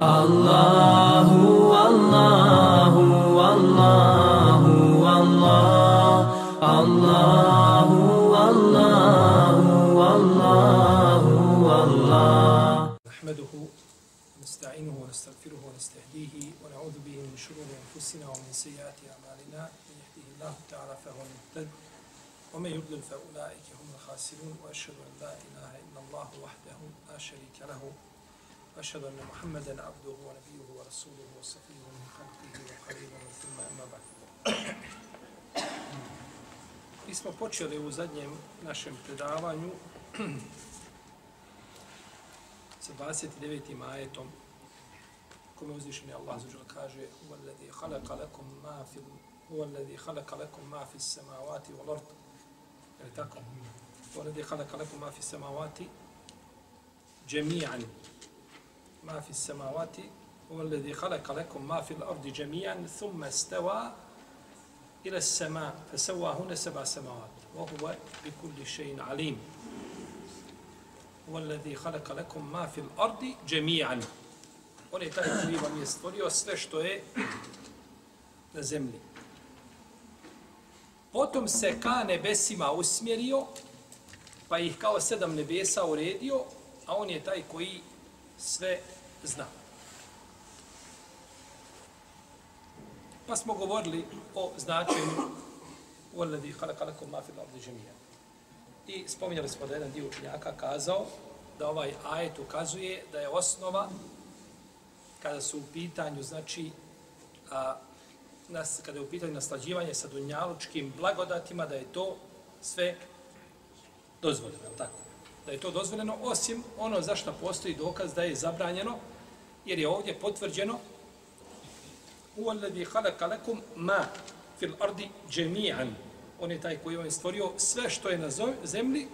الله والله والله والله الله والله والله والله نحمده ونستعينه ونستغفره ونستهديه ونعوذ به من شرور أنفسنا ومن سيئات أعمالنا. من يهده الله تعالى فهو المهتد ومن يضلل فأولئك هم الخاسرون وأشهد أن لا إله إلا الله وحده لا شريك له. وأشهد أن محمدا عبده ونبيه ورسوله وصفيه من خلقه وقريبه ثم أما بعد Mi smo počeli u zadnjem našem predavanju sa 29. ajetom kome uzvišeni Allah zađer kaže huwa alladhi khalaqa lakum ma fil huwa alladhi khalaqa lakum ma fis samawati wal ard je li tako huwa alladhi khalaqa lakum ma fis samawati jami'an ma fi samawati wal ladhi khalaqa lakum ma fil ardi jami'an thumma istawa ila as-sama fa sawwahunna sab'a samawat. Wa huwa bi kulli shay'in alim. Wal ladhi khalaqa ma fil ardi jami'an. On je taj koji vam je stvorio sve što je na zemlji. Potom se ka nebesima usmjerio, pa ih kao sedam nebesa uredio, a on je taj koji sve zna. Pa smo govorili o značenju Uvaladi halakalakom mafil ovdje žemija. I spominjali smo da jedan dio učenjaka kazao da ovaj ajet ukazuje da je osnova kada su u pitanju, znači, a, nas, kada je u pitanju naslađivanje sa dunjalučkim blagodatima, da je to sve dozvoljeno, tako? Da je to dozvoljeno, osim ono za što postoji dokaz da je zabranjeno, jer je ovdje potvrđeno huwa alladhi khalaqa lakum ma fil ardi jami'an. On je taj koji je stvorio sve što je na zemlji,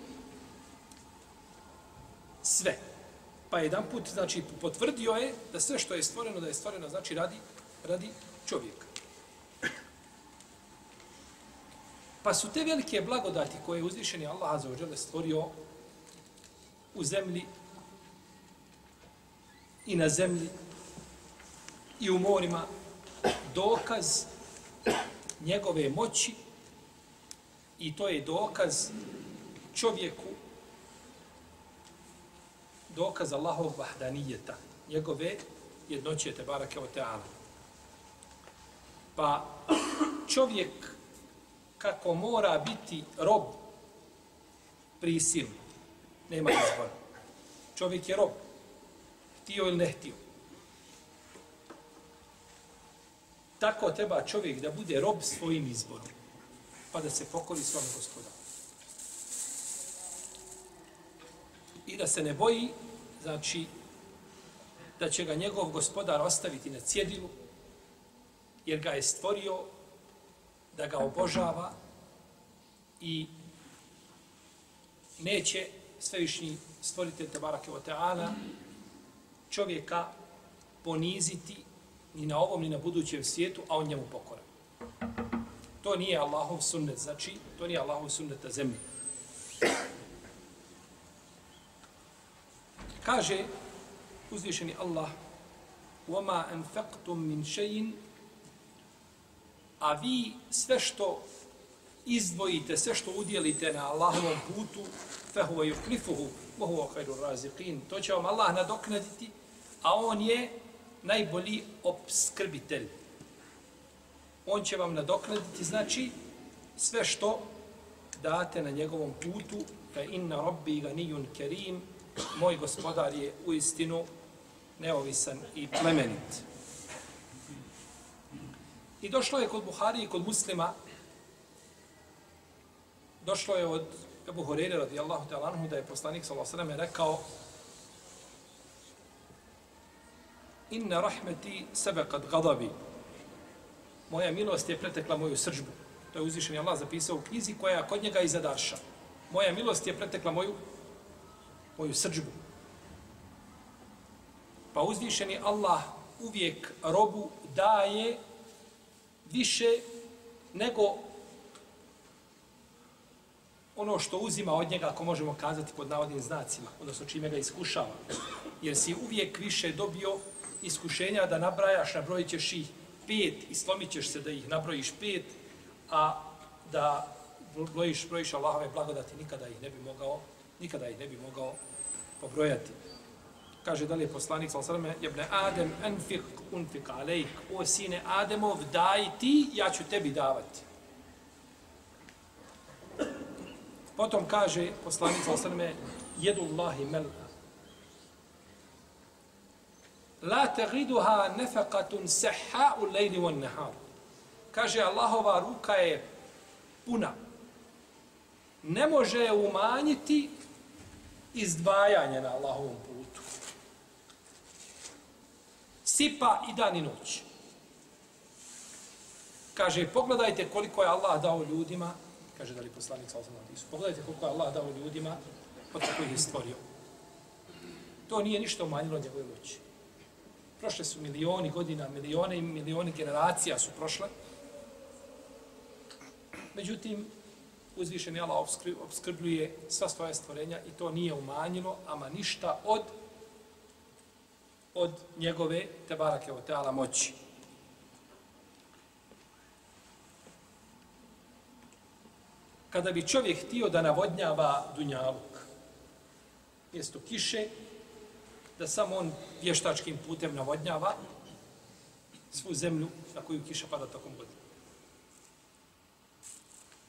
sve. Pa jedan put, znači, potvrdio je da sve što je stvoreno, da je stvoreno, znači, radi, radi čovjeka. Pa su te velike blagodati koje je uzvišeni Allah Azza wa stvorio u zemlji i na zemlji i u morima dokaz njegove moći i to je dokaz čovjeku dokaz Allahovog vahdanijeta, njegove jednoće te barake o teala. Pa čovjek kako mora biti rob prisilno, nema izbora. Čovjek je rob, htio ili ne htio. Tako treba čovjek da bude rob svojim izborom, pa da se pokori svom gospodaru. I da se ne boji, znači, da će ga njegov gospodar ostaviti na cjedilu, jer ga je stvorio da ga obožava i neće svevišnji stvoritelj Tabarake o Teala čovjeka poniziti ni na ovom, ni na budućem svijetu, a on njemu pokora. To nije Allahov sunnet, znači, to nije Allahov sunnet na zemlji. Kaže uzvišeni Allah وَمَا أَنْفَقْتُمْ مِنْ شَيْءٍ A vi sve što izdvojite sve što udjelite na Allahovom putu, fehuve yuklifuhu, mohuva kajru raziqin, to će vam Allah nadoknaditi, a on je najbolji obskrbitelj. On će vam nadoknaditi, znači, sve što date na njegovom putu, fe inna rabbi ganiyun kerim, moj gospodar je u istinu neovisan i plemenit. I došlo je kod Buhari i kod muslima došlo je od Ebu Horeire radijallahu ta'ala anhu da je poslanik sallallahu alejhi ve sellem rekao Inna rahmeti sabaqat gadabi. Moja milost je pretekla moju sržbu. To je uzvišen Allah zapisao u knjizi koja je kod njega iza darša. Moja milost je pretekla moju moju sržbu. Pa uzvišeni Allah uvijek robu daje više nego ono što uzima od njega, ako možemo kazati pod navodnim znacima, odnosno čime ga iskušava. Jer si uvijek više dobio iskušenja da nabrajaš, nabrojit ćeš ih pet i slomit ćeš se da ih nabrojiš pet, a da brojiš, brojiš Allahove blagodati, nikada ih ne bi mogao, nikada ih ne bi mogao pobrojati. Kaže da li je poslanik sa osrme, jebne Adem, enfik, unfik alejk, o sine Ademov, daj ti, ja ću tebi davati. Potom kaže poslanik sa osrme, jedu Allahi mel'a. La tegiduha nefekatun seha u lejli von nehar. Kaže, Allahova ruka je puna. Ne može umanjiti izdvajanje na Allahovom putu. Sipa i dan i noć. Kaže, pogledajte koliko je Allah dao ljudima, kaže da li poslanik sa osam pogledajte koliko je Allah dao ljudima od kako ih je stvorio. To nije ništa umanjilo njegove moći. Prošle su milioni godina, milione i milioni generacija su prošle. Međutim, uzvišen je Allah obskrbljuje sva svoje stvorenja i to nije umanjilo, ama ništa od od njegove tebarake o teala moći. Kada bi čovjek htio da navodnjava dunjaluk, mjesto kiše, da samo on vještačkim putem navodnjava svu zemlju na koju kiša pada tokom godine.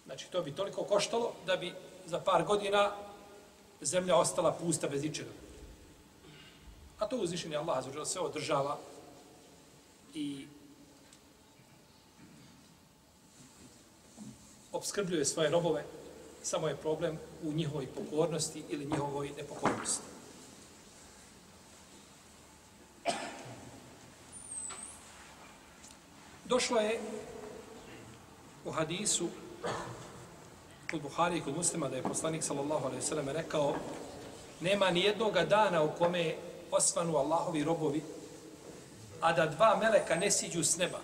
Znači, to bi toliko koštalo da bi za par godina zemlja ostala pusta bez ičega. A to uzvišenje Allah za sve održava i obskrbljuje svoje robove, samo je problem u njihovoj pokornosti ili njihovoj nepokornosti. Došlo je u hadisu kod Buhari i kod muslima da je poslanik sallallahu alaihi sallam rekao nema ni jednog dana u kome osvanu Allahovi robovi a da dva meleka ne siđu s neba.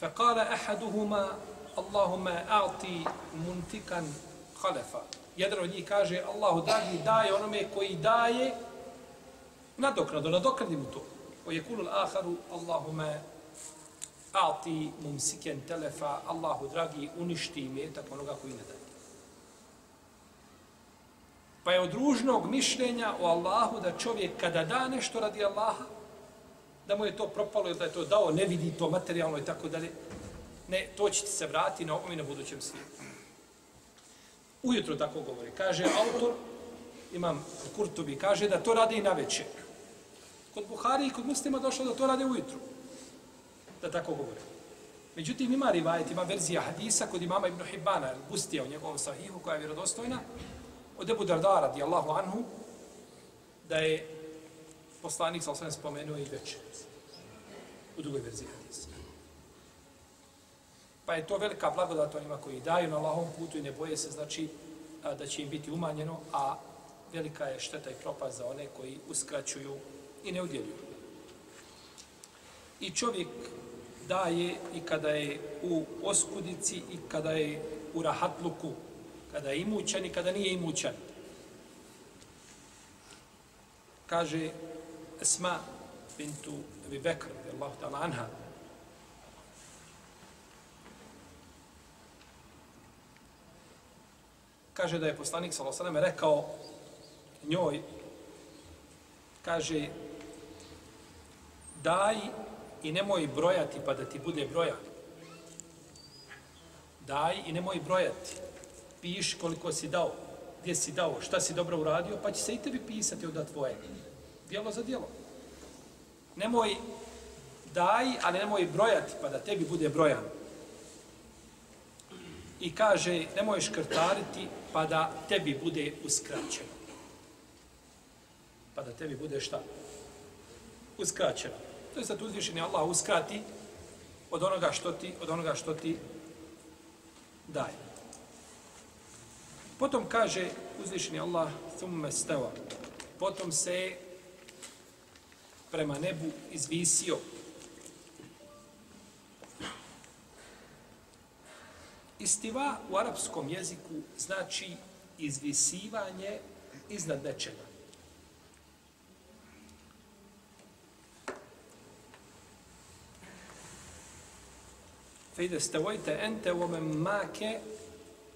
فقال أحدهما اللهم أعطي منتكا خلفا jedan od njih kaže Allahu dragi daje onome koji daje nadoknadu, nadoknadi mu to. O je kulul aharu Allahume a'ti mumsiken telefa Allahu dragi uništi imetak onoga koji ne daje. Pa je od ružnog mišljenja o Allahu da čovjek kada da nešto radi Allaha, da mu je to propalo ili da je to dao, ne vidi to materijalno i tako dalje. Ne, to će ti se vrati na ovom i na budućem svijetu. Ujutro tako govori. Kaže autor, imam Kurtubi, kaže da to radi i na večer. Kod Buhari i kod muslima došlo da to rade ujutru. Da tako govore. Međutim, ima rivajet, ima verzija hadisa kod imama Ibn Hibbana, Bustija u njegovom sahihu, koja je vjerodostojna, od Ebu Dardara, radijallahu anhu, da je poslanik, sa osvijem, spomenuo i večer. U drugoj verziji hadisa. Pa je to velika blagodat onima koji daju na Allahom putu i ne boje se, znači, da će im biti umanjeno, a velika je šteta i propast za one koji uskraćuju i ne udjeljuju. I čovjek daje i kada je u oskudici i kada je u rahatluku, kada je imućan i kada nije imućan. Kaže Esma bintu Ebi Bekr, Allah ta'ala anha, kaže da je poslanik sallallahu ve rekao njoj kaže daj i nemoj brojati pa da ti bude broja. Daj i nemoj brojati. Piš koliko si dao, gdje si dao, šta si dobro uradio, pa će se i tebi pisati od tvoje. Dijelo za dijelo. Nemoj daj, ali nemoj brojati pa da tebi bude brojan. I kaže, nemoj škrtariti pa da tebi bude uskraćeno. Pa da tebi bude šta? Uskraćeno. To je sad uzvišeni Allah uskrati od onoga što ti, od onoga što ti daje. Potom kaže uzvišeni Allah thumme stava. Potom se prema nebu izvisio. Istiva u arapskom jeziku znači izvisivanje iznad nečega. Fejde stavojte ente ome make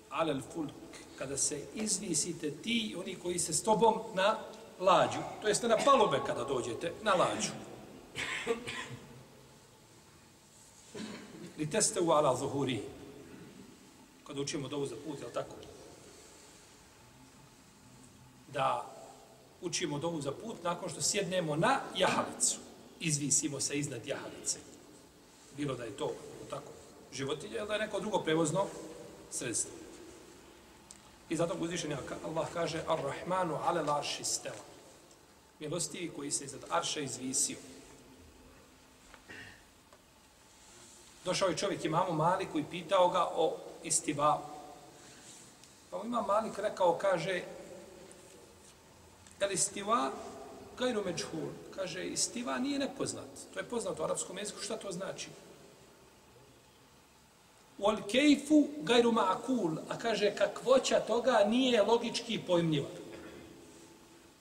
alel fulk. Kada se izvisite ti oni koji se s tobom na lađu. To jeste na palube kada dođete na lađu. Li teste u ala zuhuri. Kada učimo dovu za put, je tako? Da učimo dovu za put nakon što sjednemo na jahalicu. Izvisimo se iznad jahalice. Bilo da je to tako životinje, ili da je neko drugo prevozno sredstvo. I zato uzvišen Allah kaže Ar-Rahmanu ale larši stela. Milostivi koji se iznad arša izvisio. Došao je čovjek imamu Maliku i pitao ga o istivavu. Pa ima Malik rekao, kaže, El istiva gajru međhul. Kaže, istiva nije nepoznat. To je poznato u arapskom jeziku. Šta to znači? Wal kejfu gajru ma'akul. A kaže, kakvoća toga nije logički pojmljiva.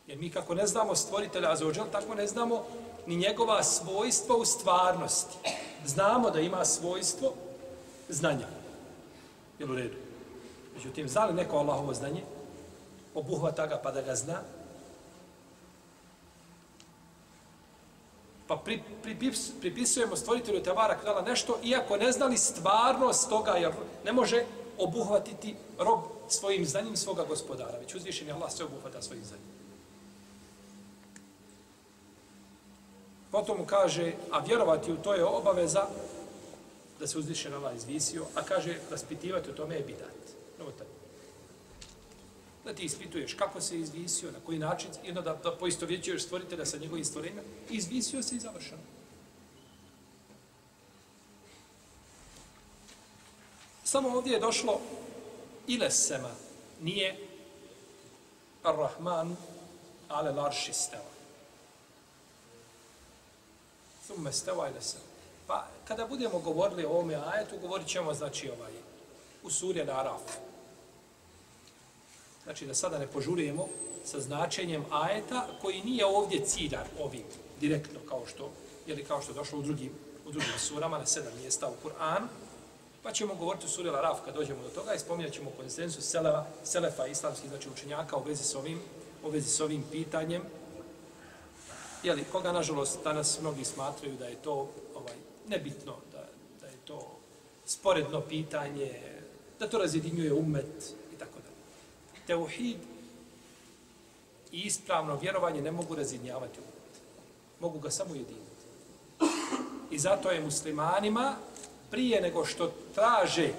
Jer mi kako ne znamo stvoritelja Azođel, tako ne znamo ni njegova svojstva u stvarnosti. Znamo da ima svojstvo znanja. Jel u redu? Međutim, zna li neko Allahovo znanje? Obuhvata ga pa da ga zna? Pa pri, pri, pripisujemo stvoritelju Tevara Kvala nešto, iako ne znali stvarnost toga, jer ne može obuhvatiti rob svojim znanjem svoga gospodara, već uzvišen je Allah sve obuhvata svojim znanjem. Potom mu kaže, a vjerovati u to je obaveza da se uzvišen Allah izvisio, a kaže, raspitivati u tome je bidat. Da ti ispituješ kako se izvisio, na koji način, jedno da, da poisto vjećuješ stvoritelja sa njegovim stvorenjima, izvisio se i završeno. Samo ovdje je došlo ilesema, nije ar-Rahman, ale larši steva. Thumme steva ilesema. Pa kada budemo govorili o ovome ajetu, govorit ćemo, znači, ovaj, u suri Al-Arafu Znači da sada ne požurujemo sa značenjem ajeta koji nije ovdje ciljan ovim direktno kao što ili kao što je došlo u drugim u drugim surama na sedam mjesta u Kur'an. Pa ćemo govoriti o suri Al-Araf kad dođemo do toga i spominjat ćemo konsensus Selefa, Selefa islamskih znači učenjaka u vezi s ovim, u vezi s ovim pitanjem. Jeli, koga nažalost danas mnogi smatraju da je to ovaj nebitno, da, da je to sporedno pitanje, da to razjedinjuje umet, Teuhid i ispravno vjerovanje ne mogu razjednjavati umet. Mogu ga samo jediniti. I zato je muslimanima prije nego što traže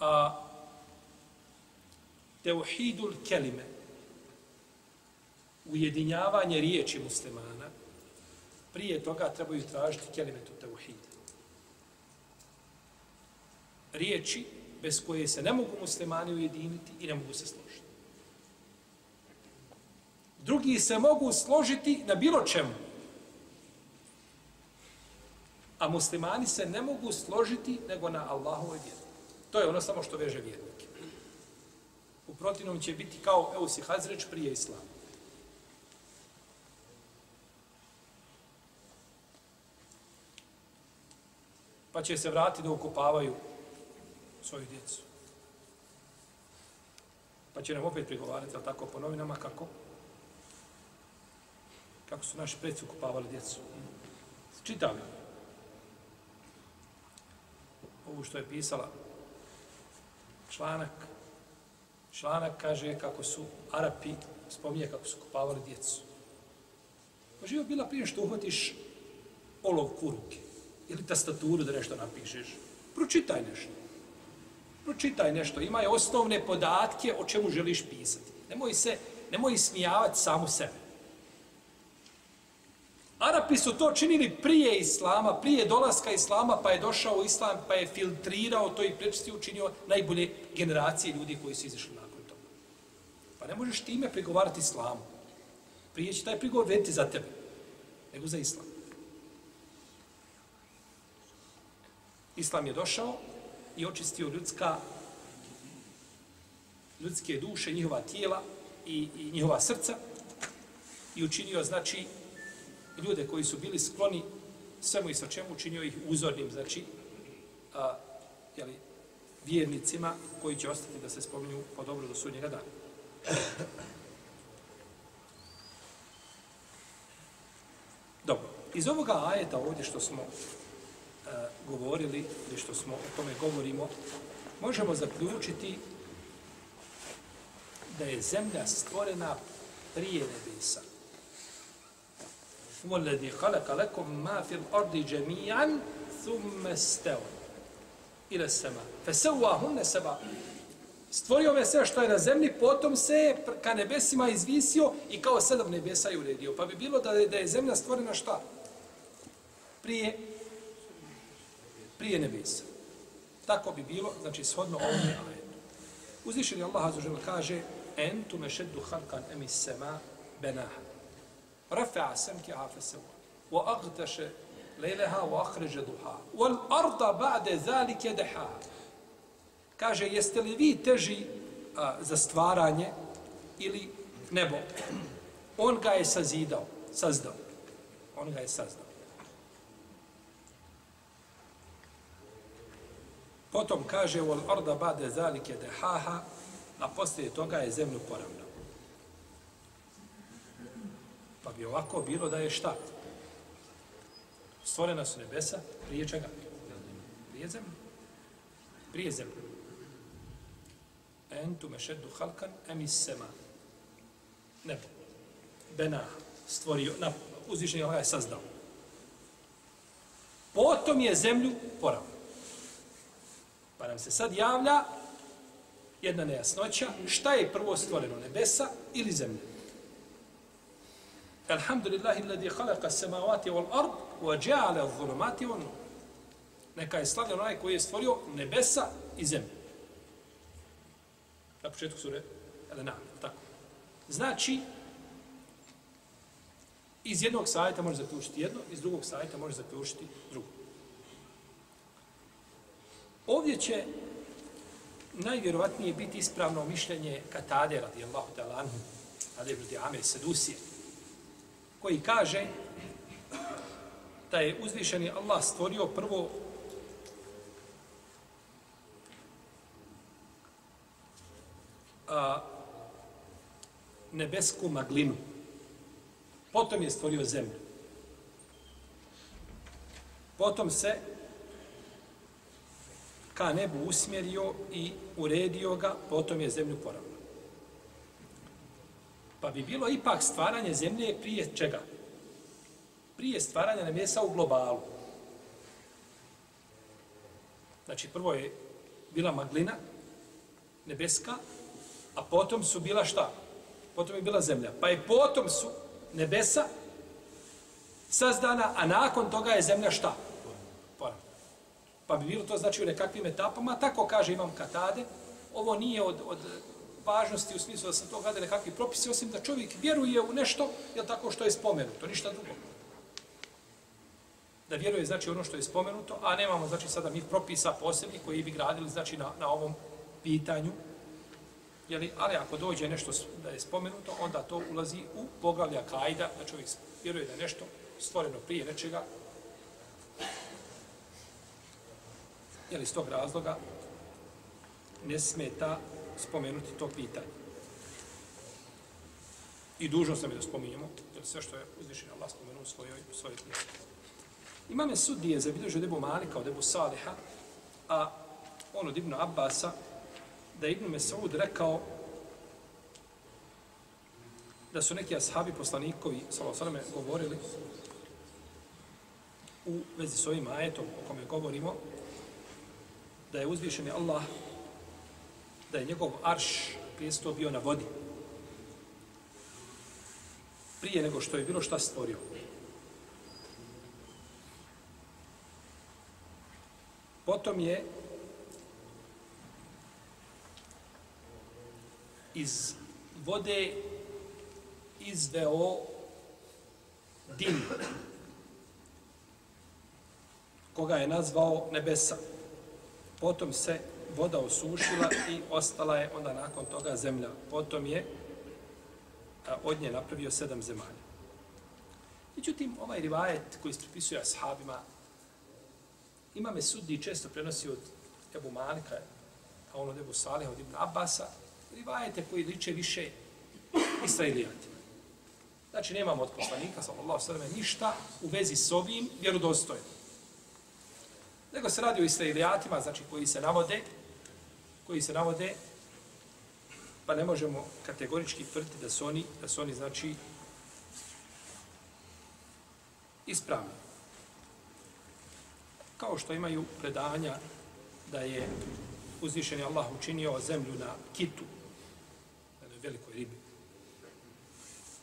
a, teuhidul kelime, ujedinjavanje riječi muslimana, prije toga trebaju tražiti kelimetu teuhid. Riječi bez koje se ne mogu muslimani ujediniti i ne mogu se složiti. Drugi se mogu složiti na bilo čemu. A muslimani se ne mogu složiti nego na Allahovoj vjeri. To je ono samo što veže vjernike. U protivnom će biti kao Eusi Hazreć prije Islama. Pa će se vratiti da ukupavaju svoju djecu. Pa će nam opet prigovarati, ali tako po novinama, kako? Kako su naši predsi ukupavali djecu. Čitali. Ovo što je pisala članak. Članak kaže kako su Arapi, spominje kako su kupavali djecu. Pa živo bila prije što uhvatiš olovku u ruke ili tastaturu da nešto napišeš. Pročitaj nešto. Pročitaj nešto, imaj osnovne podatke o čemu želiš pisati. Nemoj se, nemoj smijavati samu sebe. Arapi su to činili prije Islama, prije dolaska Islama, pa je došao Islam, pa je filtrirao to i prečistio, učinio najbolje generacije ljudi koji su izašli nakon toga. Pa ne možeš time pregovarati Islamu. Prije će taj prigovor vrediti za tebe, nego za Islam. Islam je došao, i očistio ljudska ljudske duše, njihova tijela i, i njihova srca i učinio, znači, ljude koji su bili skloni svemu i sa čemu učinio ih uzornim, znači, a, jeli, vjernicima koji će ostati da se spominju po dobro do sudnjega dana. Dobro, iz ovoga ajeta ovdje što smo E, govorili ili što smo o tome govorimo, možemo zaključiti da je zemlja stvorena prije nebesa. وَلَّذِي خَلَقَ لَكُمْ مَا فِي الْأَرْضِ جَمِيعًا ثُمَّ سْتَوَ إِلَى السَّمَا فَسَوَّهُنَّ سَبَا Stvorio me sve što je na zemlji, potom se je ka nebesima izvisio i kao sedam nebesa je uredio. Pa bi bilo da je, da je zemlja stvorena šta? Prije prije nebesa. Tako bi bilo, znači shodno ovome ajetu. Uzvišeni Allah azužel kaže Entu me šeddu halkan emis sema benaha. Rafa'a samki afa sewa. Wa agtaše lejleha wa ahreže duha. Wal arda ba'de zalike deha. Kaže, jeste li vi teži a, za stvaranje ili nebo? On ga je sazidao, sazdao. On ga je sazdao. Potom kaže, wal arda ba'de zalike dehaha, a poslije toga je zemlju poravnao. Pa bi ovako bilo da je šta? Stvorena su nebesa prije čega? Prije zemlje. Prije zemlje. Entu me halkan emis sema. Nebo. Bena stvorio, na, uzvišenje Allah je sazdao. Potom je zemlju poravnao. Nam se sad javlja jedna nejasnoća, šta je prvo stvoreno, nebesa ili zemlja? Alhamdulillahi alladhi khalaqa as-samawati wal ard wa ja'ala adh-dhulumati wan nur. Neka je slavljen onaj koji je stvorio nebesa i zemlju. Na početku sure Elena, tako. Znači, iz jednog sajta može zaključiti jedno, iz drugog sajta može zaključiti drugo. Ovdje će najvjerovatnije biti ispravno mišljenje Katade radijallahu ta'ala anhu, Ade ibn Amir Sedusije, koji kaže da je uzvišeni Allah stvorio prvo a, nebesku maglinu. Potom je stvorio zemlju. Potom se ka nebu usmjerio i uredio ga, potom je zemlju poravno. Pa bi bilo ipak stvaranje zemlje prije čega? Prije stvaranja nebesa u globalu. Znači, prvo je bila maglina, nebeska, a potom su bila šta? Potom je bila zemlja. Pa je potom su nebesa sazdana, a nakon toga je zemlja šta? Šta? Pa bi bilo to znači u nekakvim etapama, tako kaže imam katade, ovo nije od, od važnosti u smislu da sam to gleda nekakvi propisi, osim da čovjek vjeruje u nešto, jel tako što je spomenuto, ništa drugo. Da vjeruje znači ono što je spomenuto, a nemamo znači sada mi propisa posebni koji bi gradili znači na, na ovom pitanju. Jeli, ali ako dođe nešto da je spomenuto, onda to ulazi u poglavlja kajda, da čovjek vjeruje da je nešto stvoreno prije nečega, Jel iz tog razloga ne smeta spomenuti to pitanje. I dužno sam je da spominjemo, jer sve što je uzvišen Allah spomenuo u svojoj, u svojoj knjizi. Imame sudije za bilježu debu Malika od debu Saliha, a on od Ibnu Abbasa, da je Ibnu Mesaud rekao da su neki ashabi poslanikovi, sallallahu govorili u vezi s ovim ajetom o kome govorimo, da je uzvišeni Allah, da je njegov arš prijesto bio na vodi. Prije nego što je bilo šta stvorio. Potom je iz vode izveo dim koga je nazvao nebesa. Potom se voda osušila i ostala je onda nakon toga zemlja. Potom je od nje napravio sedam zemalja. Međutim, ovaj rivajet koji se pripisuje ashabima, ima me sudni često prenosi od Ebu Malika, a on od Ebu Salih, od Ibn Abbasa, rivajete koji liče više Israelijatima. Znači, nemamo od poslanika, sallallahu sallam, ništa u vezi s ovim vjerodostojno. Nego se radi o israelijatima, znači koji se navode, koji se navode, pa ne možemo kategorički tvrditi da su oni, da su oni znači, ispravni. Kao što imaju predanja da je uzvišeni Allah učinio zemlju na kitu, na velikoj ribi.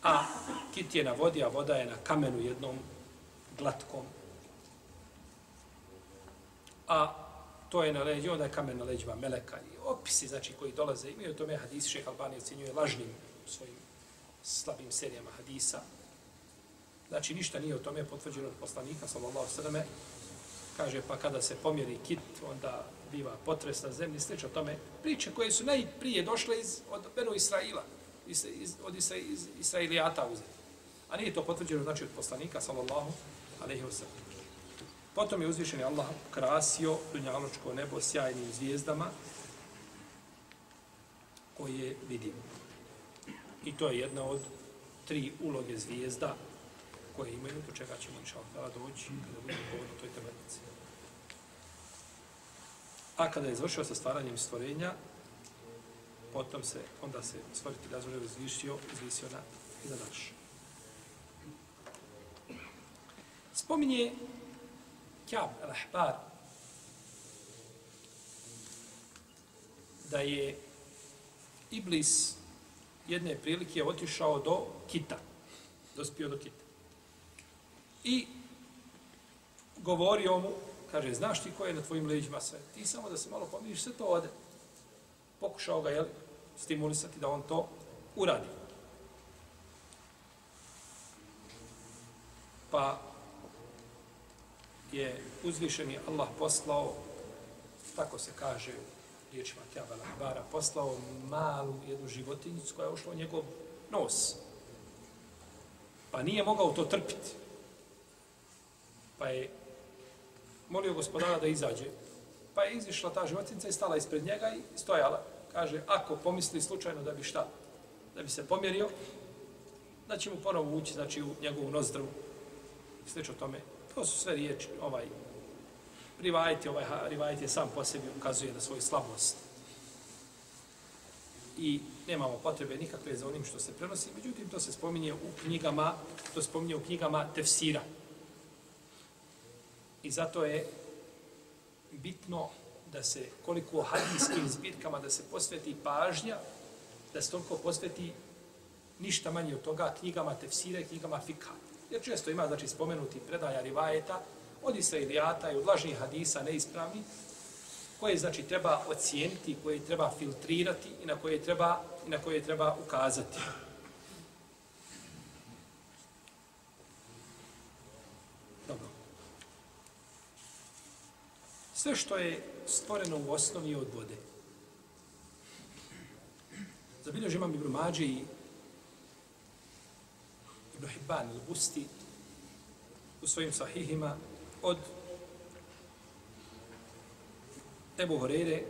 A kit je na vodi, a voda je na kamenu jednom glatkom. A to je na leđu, onda je kamen na leđima meleka. I opisi, znači, koji dolaze, imaju tome hadis, šeh Albani ocjenjuje lažnim svojim slabim serijama hadisa. Znači, ništa nije o tome potvrđeno od poslanika, sallallahu sallam, kaže, pa kada se pomjeri kit, onda biva potres na zemlji, sliče o tome. Priče koje su najprije došle iz, od Benu Israila, iz, iz, od Isra, iz Israilijata uzeti. A nije to potvrđeno, znači, od poslanika, sallallahu alaihi wa sallam. Potom je uzvišen Allah krasio dunjaločko nebo sjajnim zvijezdama koje vidimo. I to je jedna od tri uloge zvijezda koje imaju, do čega ćemo inša Allah doći kada budemo govoriti o toj tematici. A kada je završio sa stvaranjem stvorenja, potom se, onda se stvoriti razvoj izvišio, izvisio na, na naš. Spominje Kjab al-Ahbar da je Iblis jedne prilike otišao do kita, dospio do kita. I govorio mu, kaže, znaš ti ko je na tvojim leđima sve? Ti samo da se malo pomiriš, sve to ode. Pokušao ga, jel, stimulisati da on to uradi. Pa je uzvišeni Allah poslao, tako se kaže u riječima Kjabala Lahbara, poslao malu jednu životinjicu koja je ušla u njegov nos. Pa nije mogao to trpiti. Pa je molio gospodara da izađe. Pa je izišla ta životinjica i stala ispred njega i stojala. Kaže, ako pomisli slučajno da bi šta, da bi se pomjerio, da će mu ponovo ući, znači, u njegovu nozdrvu. Slično tome, To su sve riječi, ovaj, rivajte, ovaj, rivajte sam po sebi ukazuje na svoju slabost. I nemamo potrebe nikakve za onim što se prenosi, međutim, to se spominje u knjigama, to spominje u knjigama tefsira. I zato je bitno da se, koliko hadijskim zbirkama, da se posveti pažnja, da se toliko posveti ništa manje od toga knjigama tefsira i knjigama fikata. Jer često ima, znači, spomenuti predaja rivajeta od israilijata i od lažnih hadisa neispravni, koje, znači, treba ocijeniti, koje treba filtrirati i na koje treba, i na koje treba ukazati. Dobro. Sve što je stvoreno u osnovi od vode. Zabilježi imam Ibn Mađe i Ibn Hibban al-Busti u svojim sahihima od Ebu Horeire.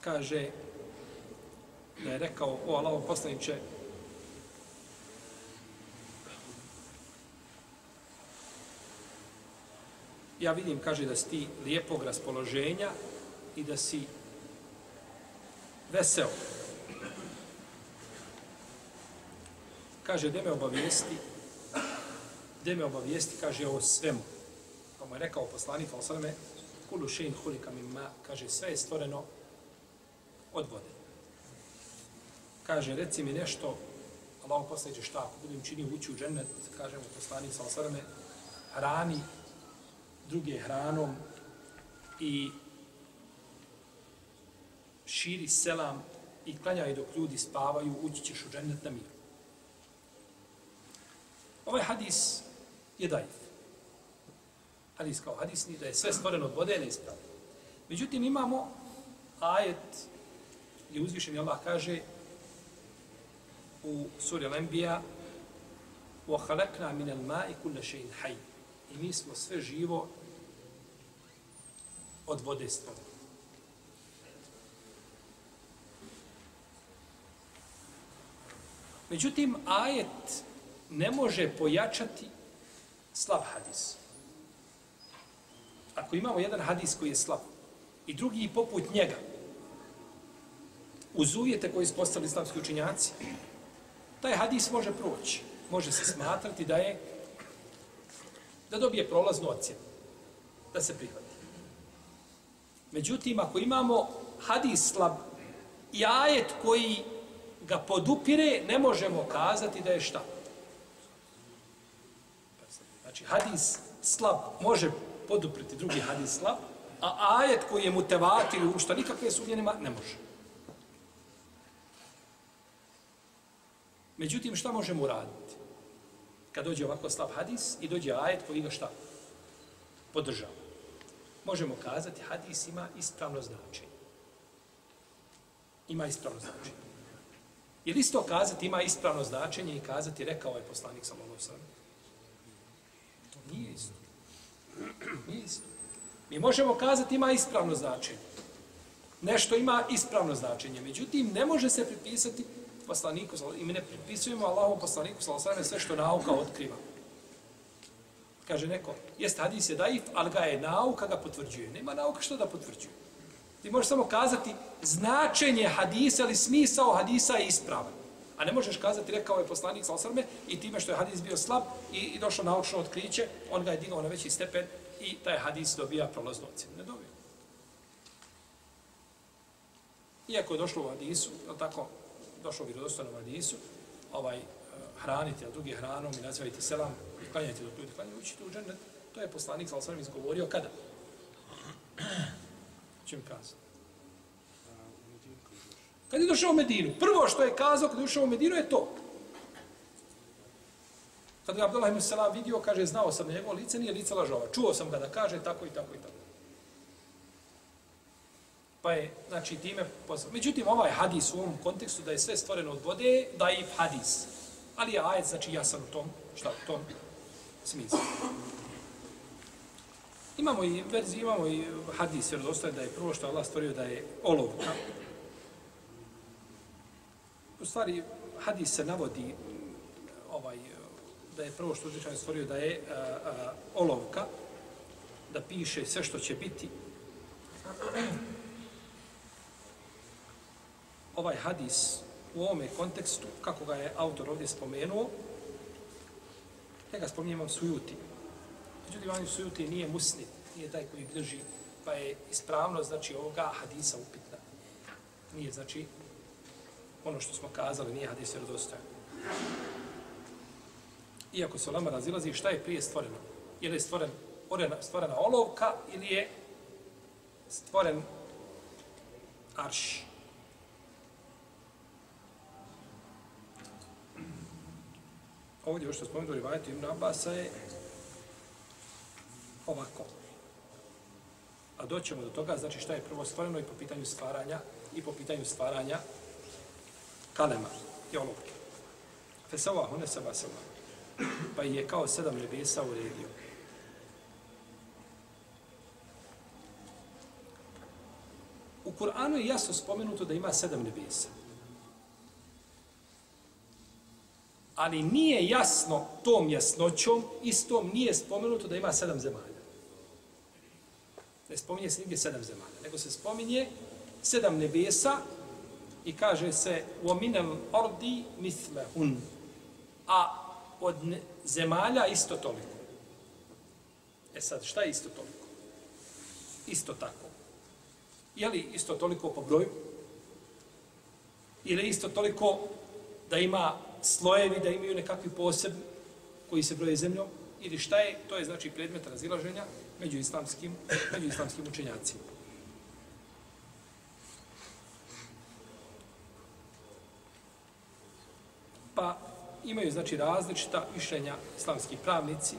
Kaže da je rekao o Allaho poslaniće ja vidim, kaže, da si ti lijepog raspoloženja i da si veseo. Kaže, gdje me obavijesti, gdje me obavijesti, kaže, o svemu. Pa mu je rekao poslanik, ali sada me, kulu šein hulika mimma, kaže, sve je stvoreno od vode. Kaže, reci mi nešto, Allah poslaniče šta, ako budem činio ući u džennet, kaže mu poslanik, ali sada me, hrani druge hranom i širi selam i klanjaj dok ljudi spavaju, ući ćeš u džennet na miru. Ovaj hadis je dajiv. Hadis kao hadis ni da je sve stvoreno od vode, ne ispravno. Međutim, imamo ajet gdje uzvišeni Allah kaže u suri Al-Anbiya وَخَلَقْنَا مِنَ الْمَاءِ كُلَّ شَيْءٍ حَيٍّ I mi smo sve živo od vode stvorili. Međutim, ajet ne može pojačati slab hadis. Ako imamo jedan hadis koji je slab i drugi poput njega, uz uvjete koje su postali islamski učinjaci, taj hadis može proći. Može se smatrati da je da dobije prolaznu ocjenu. Da se prihvati. Međutim, ako imamo hadis slab i ajet koji ga podupire, ne možemo kazati da je šta. Znači, hadis slab može podupriti drugi hadis slab, a ajet koji je mutevatir u što nikakve sumnje nema, ne može. Međutim, šta možemo uraditi? Kad dođe ovako slab hadis i dođe ajet koji ga šta? Podržava. Možemo kazati, hadis ima ispravno značenje. Ima ispravno značenje. Je isto kazati ima ispravno značenje i kazati rekao je poslanik sa sallam. To nije isto. Nije isto. Mi možemo kazati ima ispravno značenje. Nešto ima ispravno značenje. Međutim, ne može se pripisati poslaniku, i mi ne pripisujemo Allahom poslaniku, sve što nauka otkriva. Kaže neko, jest hadis je daif, ali ga je nauka ga potvrđuje. Nema nauka što da potvrđuje. Ti možeš samo kazati značenje hadisa ili smisao hadisa je ispravan. A ne možeš kazati, rekao je poslanik sa osrme, i time što je hadis bio slab i, i došlo naučno otkriće, on ga je digao na veći stepen i taj hadis dobija prolaznu ocjenu. Ne dobija. Iako je došlo u hadisu, je tako, došlo u vjerodostanom hadisu, ovaj, eh, hraniti, a drugi hranom i nazivajte selam i klanjajte do ljudi, klanjajte, učite u džennet. To je poslanik sa osrme izgovorio kada? Čim kazao? Kad je došao u Medinu, prvo što je kazao kad je došao u Medinu je to. Kad ga Abdullah ibn Salam vidio, kaže, znao sam na njegovo lice, nije lice lažova. Čuo sam ga da kaže tako i tako i tako. Pa je, znači, time poslao. Međutim, ovaj hadis u ovom kontekstu da je sve stvoreno od vode, da je hadis. Ali je ajet, znači, jasan u tom, šta u tom smislu. Imamo i verzi, imamo i hadis, jer dostaje da je prvo što Allah stvorio da je olovka. U stvari, hadis se navodi ovaj, da je prvo što uzvišan stvorio da je a, a, olovka, da piše sve što će biti. Ovaj hadis u ovome kontekstu, kako ga je autor ovdje spomenuo, ja ga spominjem sujuti. Međutim, Imam Sujuti nije muslim, nije taj koji drži, pa je ispravno, znači, ovoga hadisa upitna. Nije, znači, ono što smo kazali, nije hadis vjerodostojan. Iako se lama razilazi, šta je prije stvoreno? Je li stvoren, orena, stvorena olovka ili je stvoren arš? Ovdje, ovo što spomenuo Rivajetu Ibn Abasa je ovako. A doćemo do toga, znači šta je prvo stvoreno i po pitanju stvaranja i po pitanju stvaranja kalema i olovke. Fesava hune seba seba. Pa je kao sedam nebesa uredio. U Kur'anu je jasno spomenuto da ima sedam nebesa. Ali nije jasno tom jasnoćom, istom nije spomenuto da ima sedam zemalja. Ne spominje se nigdje sedam zemalja, nego se spominje sedam nebesa i kaže se وَمِنَ الْأَرْضِ مِثْلَهُنْ A od zemalja isto toliko. E sad, šta je isto toliko? Isto tako. Je li isto toliko po broju? Ili isto toliko da ima slojevi, da imaju nekakvi poseb koji se broje zemljom? Ili šta je? To je znači predmet razilaženja među islamskim, među islamskim učenjacima. Pa imaju znači različita mišljenja islamski pravnici.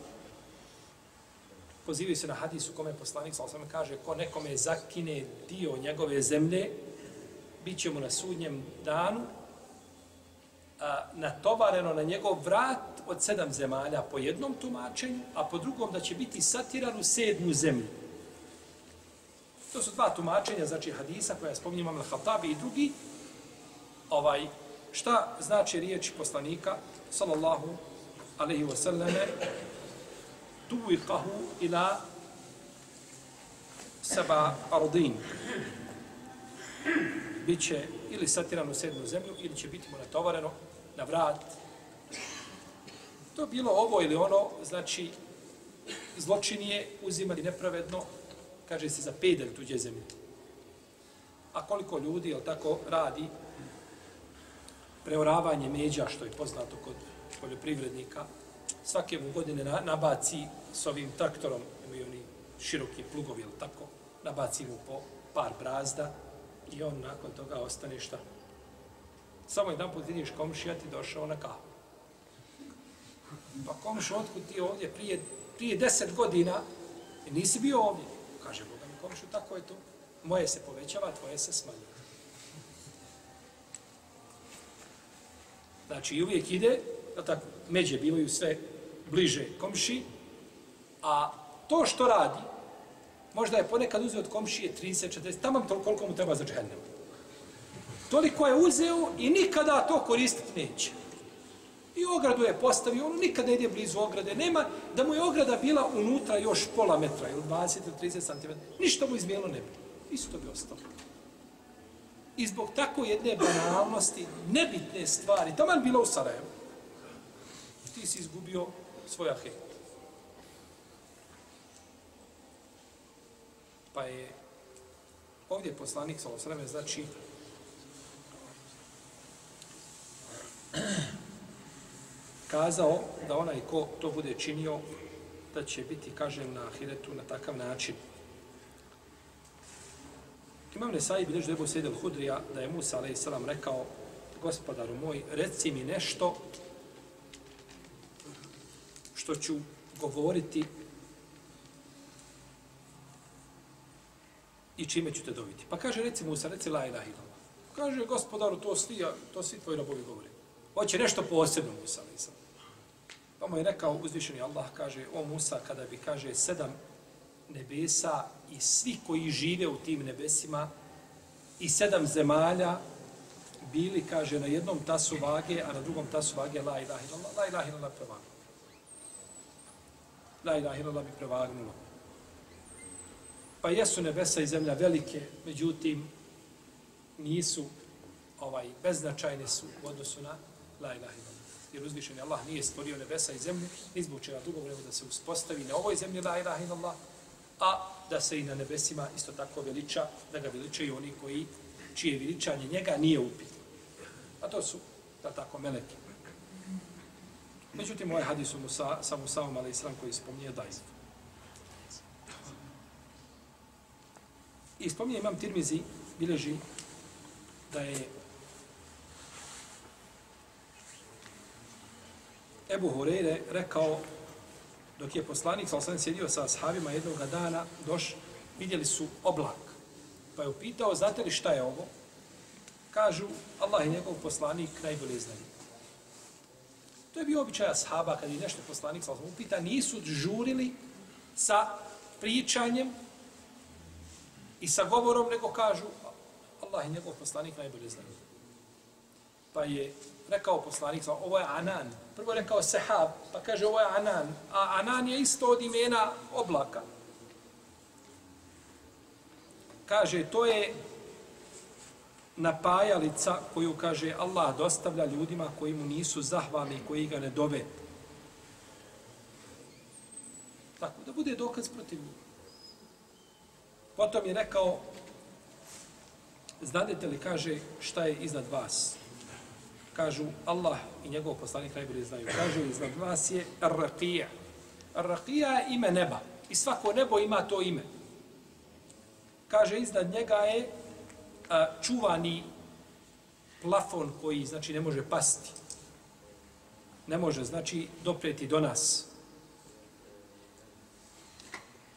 Pozivaju se na hadisu kome poslanik sa kaže ko nekome zakine dio njegove zemlje, bit ćemo na sudnjem danu a, natovareno na njegov vrat od sedam zemalja po jednom tumačenju, a po drugom da će biti satiran u sedmu zemlju. To su dva tumačenja, znači hadisa koja je Imam Al-Hatabi i drugi. Ovaj, šta znači riječi poslanika, sallallahu alaihi wa sallame, tuviqahu ila seba ardin. Biće ili satiran u sedmu zemlju, ili će biti mu natovareno na vrat. To bilo ovo ili ono, znači, zločin je uzimali nepravedno, kaže se, za pedel tuđe zemlje. A koliko ljudi, jel tako, radi preoravanje međa, što je poznato kod poljoprivrednika, svake mu godine nabaci s ovim traktorom, imaju oni široki plugovi, jel tako, nabaci mu po par brazda i on nakon toga ostane šta? Samo jedan put vidiš komšija ti došao na kahu. Pa komšu, otkud ti ovdje prije, prije deset godina nisi bio ovdje? Kaže Boga mi komšu, tako je to. Moje se povećava, tvoje se smanjuje. Znači, uvijek ide, tako, međe bivaju sve bliže komši, a to što radi, možda je ponekad uzeo od komšije 30, 40, tamo to koliko mu treba za džehennem. Toliko je uzeo i nikada to koristiti neće. I ogradu je postavio, on nikada ne ide blizu ograde. Nema da mu je ograda bila unutra još pola metra ili 20 ili 30 cm. Ništa mu izmijelo ne bi. Isto bi ostalo. I zbog tako jedne banalnosti, nebitne stvari, tamo bilo u Sarajevu, ti si izgubio svoja ahet. Pa je ovdje poslanik sa osreme, znači, kazao da onaj ko to bude činio, da će biti kažen na ahiretu na takav način. Imam Nesai bilježi da je Hudrija, da je Musa a.s. rekao, gospodaru moj, reci mi nešto što ću govoriti i čime ću te dobiti. Pa kaže, reci Musa, reci la ilaha illallah. Kaže, gospodaru, to svi, to svi tvoji robovi govori. Hoće nešto posebno Musa, nisam. Pa mu je rekao uzvišeni Allah, kaže, o Musa, kada bi, kaže, sedam nebesa i svi koji žive u tim nebesima i sedam zemalja bili, kaže, na jednom tasu vage, a na drugom tasu vage la ilaha illallah, la ilaha illallah prevagnulo. La ilaha illallah bi prevagnulo. Pa jesu nebesa i zemlja velike, međutim, nisu ovaj beznačajne su u odnosu na la ilaha illallah. Jer uzvišeni Allah nije stvorio nebesa i zemlju, ni zbog čega drugog nego da se uspostavi na ovoj zemlji la ilaha illallah, a da se i na nebesima isto tako veliča, da ga veličaju oni koji, čije veličanje njega nije upitno. A to su, da tako, meleki. Međutim, ovaj hadis u Musa, sa Musaom, ali islam koji spominje Dajz. I spominje imam Tirmizi, bileži da je Ebu Horeire rekao dok je poslanik sa osam sjedio sa ashabima jednog dana, doš, vidjeli su oblak. Pa je upitao, znate li šta je ovo? Kažu, Allah i njegov poslanik najbolje znaju. To je bio običaj ashaba, kad je nešto poslanik sa osam upita, nisu žurili sa pričanjem i sa govorom, nego kažu, Allah i njegov poslanik najbolje znaju. Pa je rekao poslanik, ovo je Anan. Prvo je rekao Sehab, pa kaže ovo je Anan. A Anan je isto od imena oblaka. Kaže, to je napajalica koju, kaže, Allah dostavlja ljudima koji mu nisu zahvalni, koji ga ne dove. Tako, da bude dokaz protiv njih. Potom je rekao, znadete li, kaže, šta je iznad vas? kažu Allah i njegov poslanik najbolje znaju. Kažu iznad vas je Ar-Raqija. Ar-Raqija je ime neba. I svako nebo ima to ime. Kaže iznad njega je a, čuvani plafon koji znači ne može pasti. Ne može znači dopreti do nas.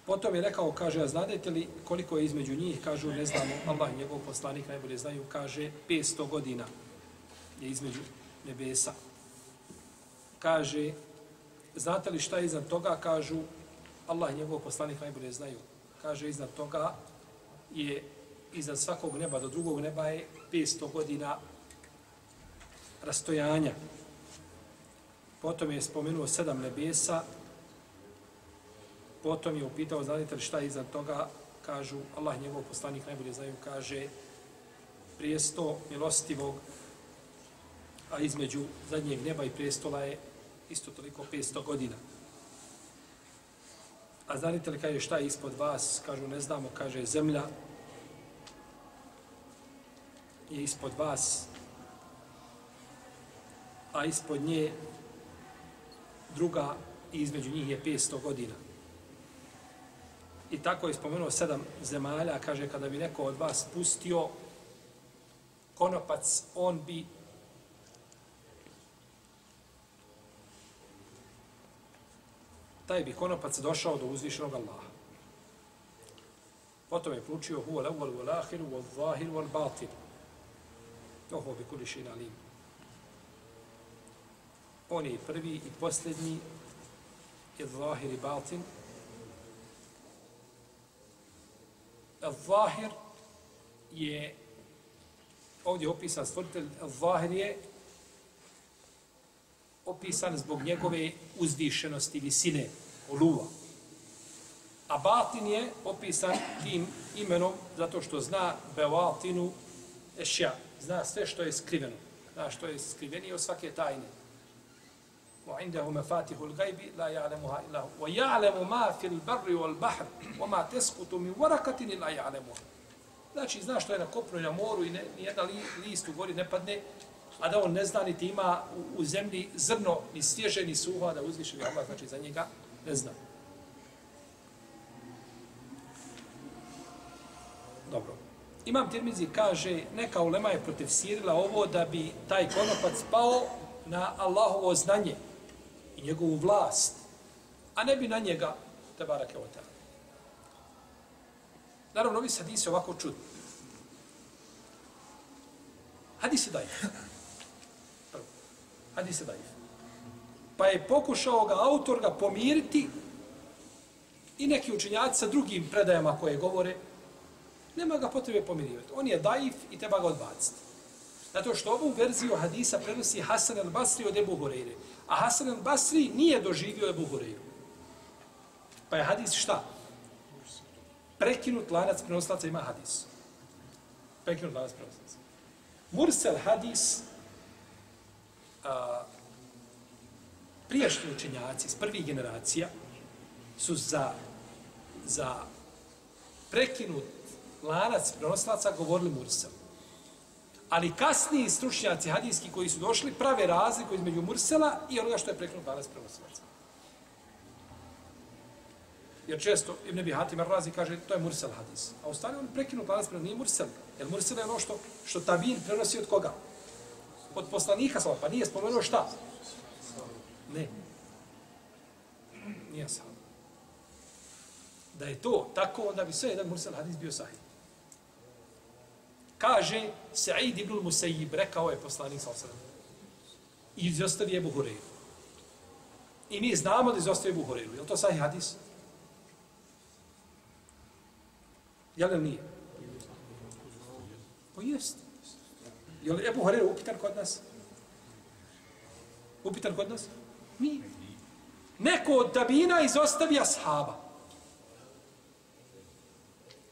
Potom je rekao, kaže, a znadete li koliko je između njih? Kažu, ne znamo, Allah i njegov poslanik najbolje znaju, kaže, 500 godina je između nebesa. Kaže, znate li šta je iznad toga? Kažu, Allah i njegov poslanik najbolje znaju. Kaže, iznad toga je, iznad svakog neba do drugog neba je 500 godina rastojanja. Potom je spomenuo sedam nebesa, potom je upitao, znate li šta je iza toga? Kažu, Allah njegov poslanik najbolje znaju, kaže, prijesto milostivog, a između zadnjeg neba i prijestola je isto toliko 500 godina. A znate li kaže šta je ispod vas? Kažu ne znamo, kaže zemlja je ispod vas, a ispod nje druga i između njih je 500 godina. I tako je spomenuo sedam zemalja, kaže kada bi neko od vas pustio konopac, on bi taj bi konopac došao do uzvišenog Allaha. Potom je pručio huwa l-awwal wal-akhir wal-zahir wal-batin. To bi kuli šin alim. On je prvi i posljednji i zahir i batin. Zahir je ovdje opisan stvoritelj. Zahir je opisan zbog njegove uzvišenosti, visine, oluva. A batin je opisan tim imenom zato što zna bevatinu ešja. Zna sve što je skriveno. Zna što je skrivenije od svake tajne. وعنده مفاتيح الغيب لا يعلمها الا هو ويعلم ما في البر والبحر وما تسقط من ورقه الا يعلمها znači zna što je na kopnu i na moru i ne, nijedan list u gori ne padne a da on ne zna niti ima u, u zemlji zrno, ni svježe, ni suho, da uzviše Allah, znači za njega ne zna. Dobro. Imam Tirmizi kaže, neka ulema je protefsirila ovo da bi taj konopac pao na Allahovo znanje i njegovu vlast, a ne bi na njega te barake ota. Naravno, ovi hadisi ovako čudni. daif. daj hadis je daif. Pa je pokušao ga autor ga pomiriti i neki učinjaci sa drugim predajama koje govore, nema ga potrebe pomirivati. On je daif i treba ga odbaciti. Zato što ovu verziju hadisa prenosi Hasan al-Basri od Ebu Hureyre. A Hasan al-Basri nije doživio Ebu Horeiru. Pa je hadis šta? Prekinut lanac prenoslaca ima hadis. Prekinut lanac prenoslaca. Mursel hadis a, prijašnji učenjaci iz prvih generacija su za, za prekinut lanac prenoslaca govorili Mursel. Ali kasniji stručnjaci hadijski koji su došli prave razliku između Mursela i onoga što je prekinut lanac prenosilaca. Jer često Ibn Abi Hatim razi kaže to je Mursel hadis. A ostane on prekinut lanac prenoslaca, nije Mursel. Jer Mursel je ono što, što Tabin prenosi od koga? od poslanika sa pa nije spomenuo šta? Ne. Nije sam. Da je to tako, onda bi sve jedan Mursel hadis bio sahih. Kaže Sa'id ibn Musayyib, rekao je poslanik sa osram. I izostavi Ebu Hureyru. I mi znamo da izostavi Ebu Hureyru. Je li to sahih hadis? Je li nije? Pa jeste. Je li Ebu Hureyru upitan kod nas? Upitan kod nas? Mi. Neko od tabina izostavi ashaba.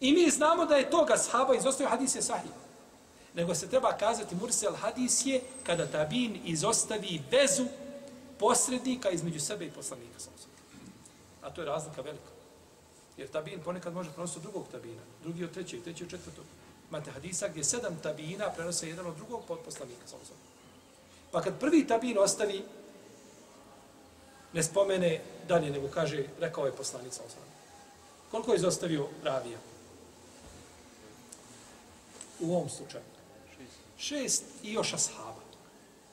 I mi znamo da je toga sahaba izostavio hadis je sahih. Nego se treba kazati mursel hadis je kada tabin izostavi vezu posrednika između sebe i poslanika. A to je razlika velika. Jer tabin ponekad može prenositi drugog tabina, drugi od trećeg, treći od četvrtog. Imate hadisa gdje sedam tabina prenose jedan od drugog pod poslanika. Pa kad prvi tabin ostavi, ne spomene dalje, nego kaže, rekao je poslanik sa Koliko je izostavio ravija? U ovom slučaju. Šest i još ashaba.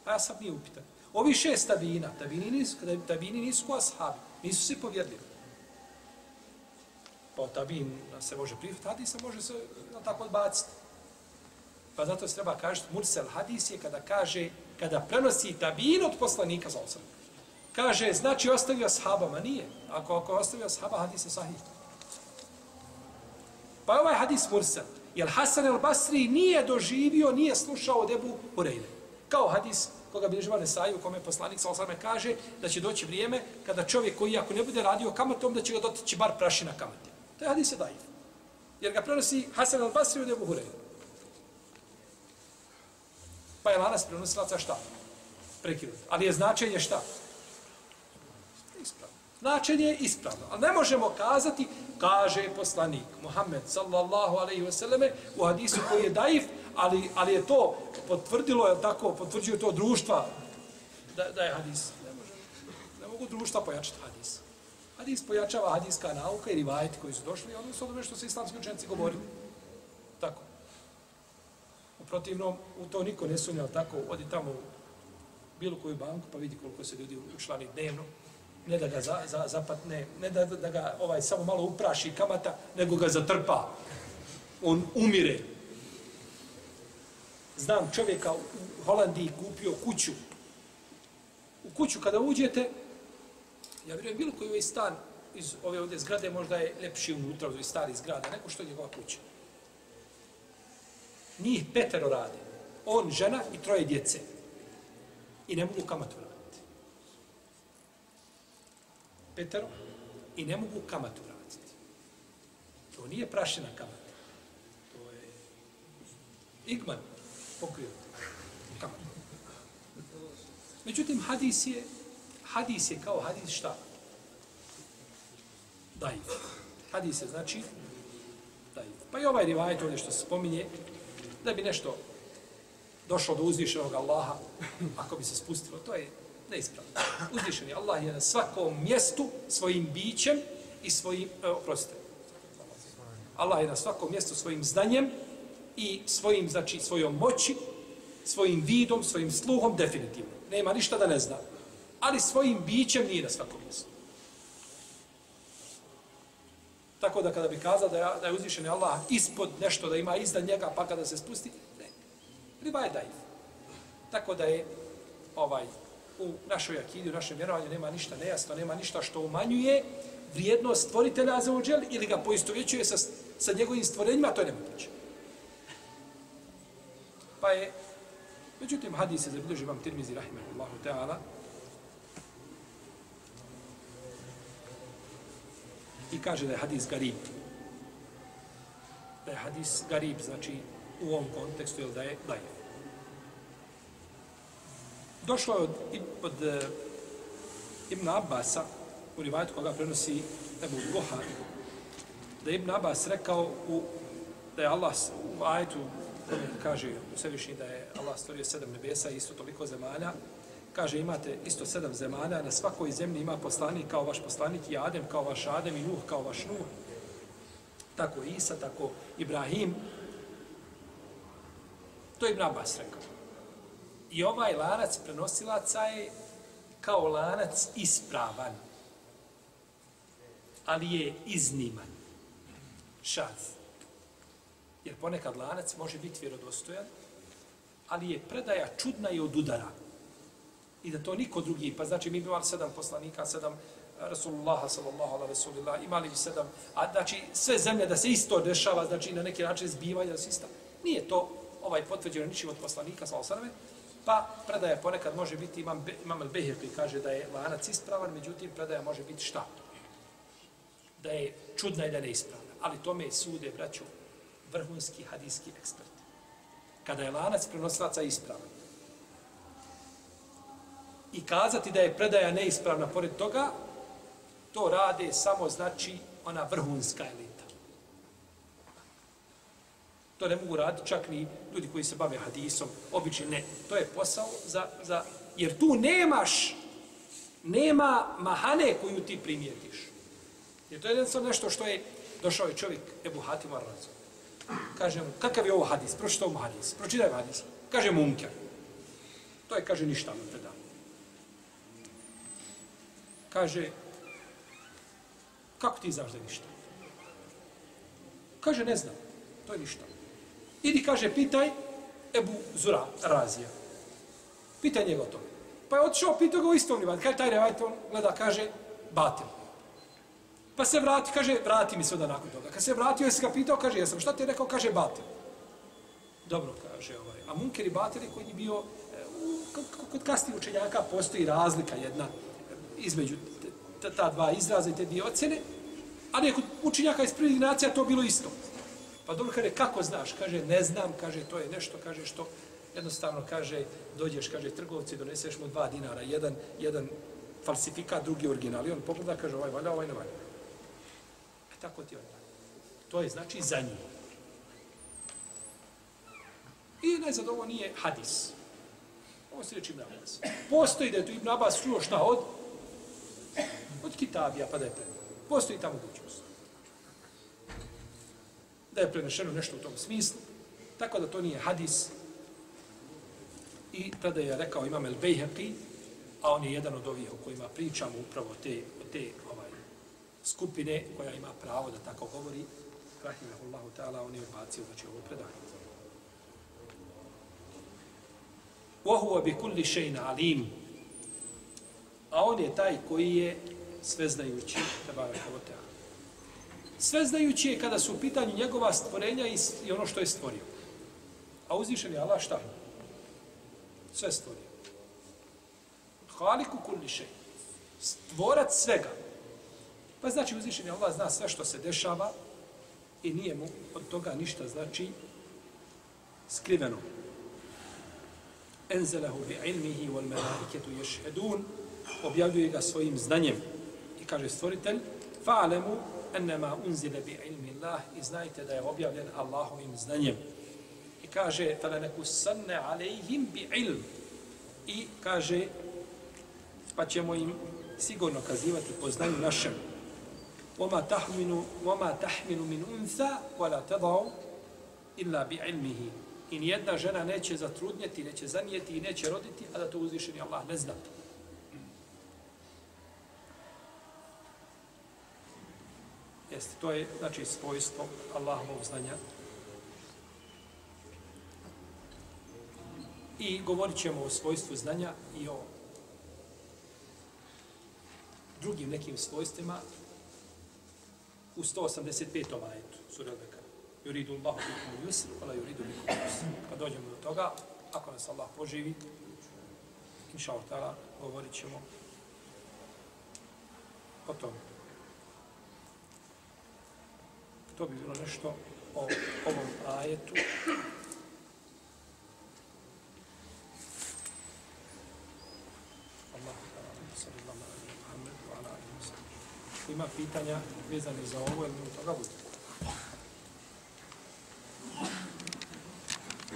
A ja sam nije upitan. Ovi šest tabina, tabini nisu, tabini nisu ko ashabi, nisu svi povjerljivi. Pa tabin se može prihvatiti, se može se na tako odbaciti. Pa zato se treba kažeti, mursel hadis je kada kaže, kada prenosi tabin od poslanika za osam. Kaže, znači ostavio sahaba, ma nije. Ako, ako ostavio sahaba, hadis je sahih. Pa ovaj hadis mursel. Jer Hasan el Basri nije doživio, nije slušao od Ebu Hureyre. Kao hadis koga bi živane saju, u kome poslanik sa osame kaže da će doći vrijeme kada čovjek koji ako ne bude radio kamatom, da će ga dotići bar prašina kamate. To je hadis je dajiv. Jer ga prenosi Hasan al Basri od Ebu Hureyre. Pa je lanas prenosilaca šta? Prekinut. Ali je značenje šta? Značenje je ispravno. Ali ne možemo kazati, kaže poslanik Muhammed sallallahu alaihi wasallame u hadisu koji je daif, ali, ali je to potvrdilo, je tako, potvrđuje to društva da, da je hadis. Ne, može, ne mogu društva pojačati hadis. Hadis pojačava hadiska nauka i rivajeti koji su došli, ono su odome što se islamski učenci govorili. Tako. U protivnom, u to niko ne sunja, tako, odi tamo u bilo koju banku, pa vidi koliko se ljudi učlani dnevno, ne da ga za, za, zapatne, ne da, da ga ovaj samo malo upraši kamata, nego ga zatrpa. On umire. Znam čovjeka u Holandiji kupio kuću. U kuću kada uđete, ja vjerujem bilo koji ovaj stan iz ove ovdje zgrade možda je lepši unutra od stari zgrada, nego što je njegova kuća. Njih petero rade. On, žena i troje djece. I ne mogu kamatu raditi. Petero i ne mogu kamatu vratiti. To nije prašena kamata. To je igman pokrio kamatu. Međutim, hadis je, hadis je kao hadis šta? Daif. Hadis je znači daif. Pa i ovaj rivajet ovdje što se spominje, da bi nešto došlo do uzvišenog Allaha, ako bi se spustilo, to je neispravno. Uzvišeni Allah je na svakom mjestu svojim bićem i svojim, e, oprostite, Allah je na svakom mjestu svojim znanjem i svojim, znači, svojom moći, svojim vidom, svojim sluhom, definitivno. Nema ništa da ne zna. Ali svojim bićem nije na svakom mjestu. Tako da kada bi kazao da je, da je uzvišen Allah ispod nešto da ima iznad njega pa kada se spusti, ne. Riba je daif. Tako da je ovaj u našoj akidi, u našem vjerovanju nema ništa nejasno, nema ništa što umanjuje vrijednost stvoritelja za ođel ili ga poistovjećuje sa, sa njegovim stvorenjima, to je nemoguće. Pa je, međutim, hadis se zabilježi vam Tirmizi, rahimahullahu ta'ala, i kaže da je hadis garib. Da je hadis garib, znači u ovom kontekstu, jel da je dajev. Došlo je od, od e, Ibn Abbasa, u rivajtu koga prenosi Ebu Gohar, da je Ibn Abbas rekao u, da je Allah u ajetu e, kaže u sevišnji da je Allah stvorio sedam nebesa i isto toliko zemalja, kaže imate isto sedam zemalja, na svakoj zemlji ima poslanik kao vaš poslanik i Adem kao vaš Adem i Nuh kao vaš Nuh. Tako Isa, tako Ibrahim. To je Ibn Abbas rekao. I ovaj lanac prenosilaca je kao lanac ispravan, ali je izniman. Šaz. Jer ponekad lanac može biti vjerodostojan, ali je predaja čudna i od udara i da to niko drugi, pa znači mi imali sedam poslanika, sedam Rasulullah Rasulullaha sallallahu alaihi Rasulillah, imali bi sedam, a znači sve zemlje da se isto dešava, znači na neki način zbivanja da se isto. Nije to ovaj potvrđeno ničim od poslanika sallallahu alaihi pa predaja ponekad može biti, imam, imam Al-Behir koji kaže da je lanac ispravan, međutim predaja može biti šta? Da je čudna ili neispravna. Ali tome sude, braću, vrhunski hadijski ekspert. Kada je lanac prenosilaca ispravan, i kazati da je predaja neispravna pored toga, to rade samo znači ona vrhunska elita. To ne mogu raditi čak ni ljudi koji se bave hadisom, obični ne. To je posao za, za jer tu nemaš nema mahane koju ti primijetiš. Jer to je jednostavno nešto što je došao je čovjek Ebu Hatim Arrazo. Kaže mu, kakav je ovo hadis? Pročitaj mu hadis. Pročitaj mu hadis. Kaže mu. To je, kaže, ništa mu predao. Kaže, kako ti znaš da je ništa? Kaže, ne znam. To je ništa. Idi, kaže, pitaj Ebu Zura Razija. Pitanje je gotovo. Pa je otišao, pitao ga u istom rivajtu. Kaže, taj rivajt on gleda, kaže, batil. Pa se vrati, kaže, vrati mi se onda nakon toga. Kad se vratio, jesi ga pitao, kaže, jesam. Šta ti je rekao, kaže, batil. Dobro, kaže ovaj. A munker i batil je koji je bio, e, kod, kod kasnijih učenjaka postoji razlika jedna između ta dva izraza i te dvije ocjene, ali je kod učenjaka iz prvih nacija to bilo isto. Pa dobro kaže, kako znaš? Kaže, ne znam, kaže, to je nešto, kaže, što jednostavno kaže, dođeš, kaže, trgovci, doneseš mu dva dinara, jedan, jedan falsifikat, drugi original. I on pogleda, kaže, ovaj valja, ovaj ne valja. E tako ti on To je znači za njih. I najzad ovo nije hadis. Ovo se reči Ibn Abbas. Postoji da je tu Ibn Abbas čuo šta od? Od Kitabija, pa da je predao. Postoji ta mogućnost Da je prenešeno nešto u tom smislu. Tako da to nije hadis. I tada je rekao Imam El Bejheqi, a on je jedan od ovih o kojima pričamo upravo te, te ovaj, skupine koja ima pravo da tako govori. Rahimahullahu ta'ala, on je odbacio, znači ovo predanje. وَهُوَ بِكُلِّ شَيْنَ عَلِيمٌ A on je taj koji je sveznajući, tebara kavotea. Sveznajući je kada su u pitanju njegova stvorenja i, ono što je stvorio. A uzvišen je Allah šta? Sve stvorio. Haliku kulli šej. Stvorac svega. Pa znači uzvišen je Allah zna sve što se dešava i nije mu od toga ništa znači skriveno Enzelehu bi ilmihi wal melaiketu yashhadun objavljuje ga svojim znanjem i kaže stvoritelj fa'alemu enema unzile bi ilmi Allah i znajte da je objavljen Allahovim znanjem. I kaže, tala neku sanne alejhim bi ilm. I kaže, pa ćemo im sigurno kazivati po znanju našem. Oma tahminu, oma tahminu min unza, kola tadao, illa bi ilmihi. I nijedna žena neće zatrudnjeti, neće zanijeti i neće roditi, a da to uzvišeni Allah ne znate. Jeste, to je, znači, svojstvo Allahovog znanja. I govorit ćemo o svojstvu znanja i o drugim nekim svojstvima u 185. ajetu, sura Bekara yuridu Allahu bikum yusr wala yuridu bikum usr. Kad pa dođemo do toga, ako nas Allah poživi, inša Allah, govorit ćemo o tome. To bi bilo nešto o ovom ajetu. Ima pitanja vezane za ovo, jer mi toga bude?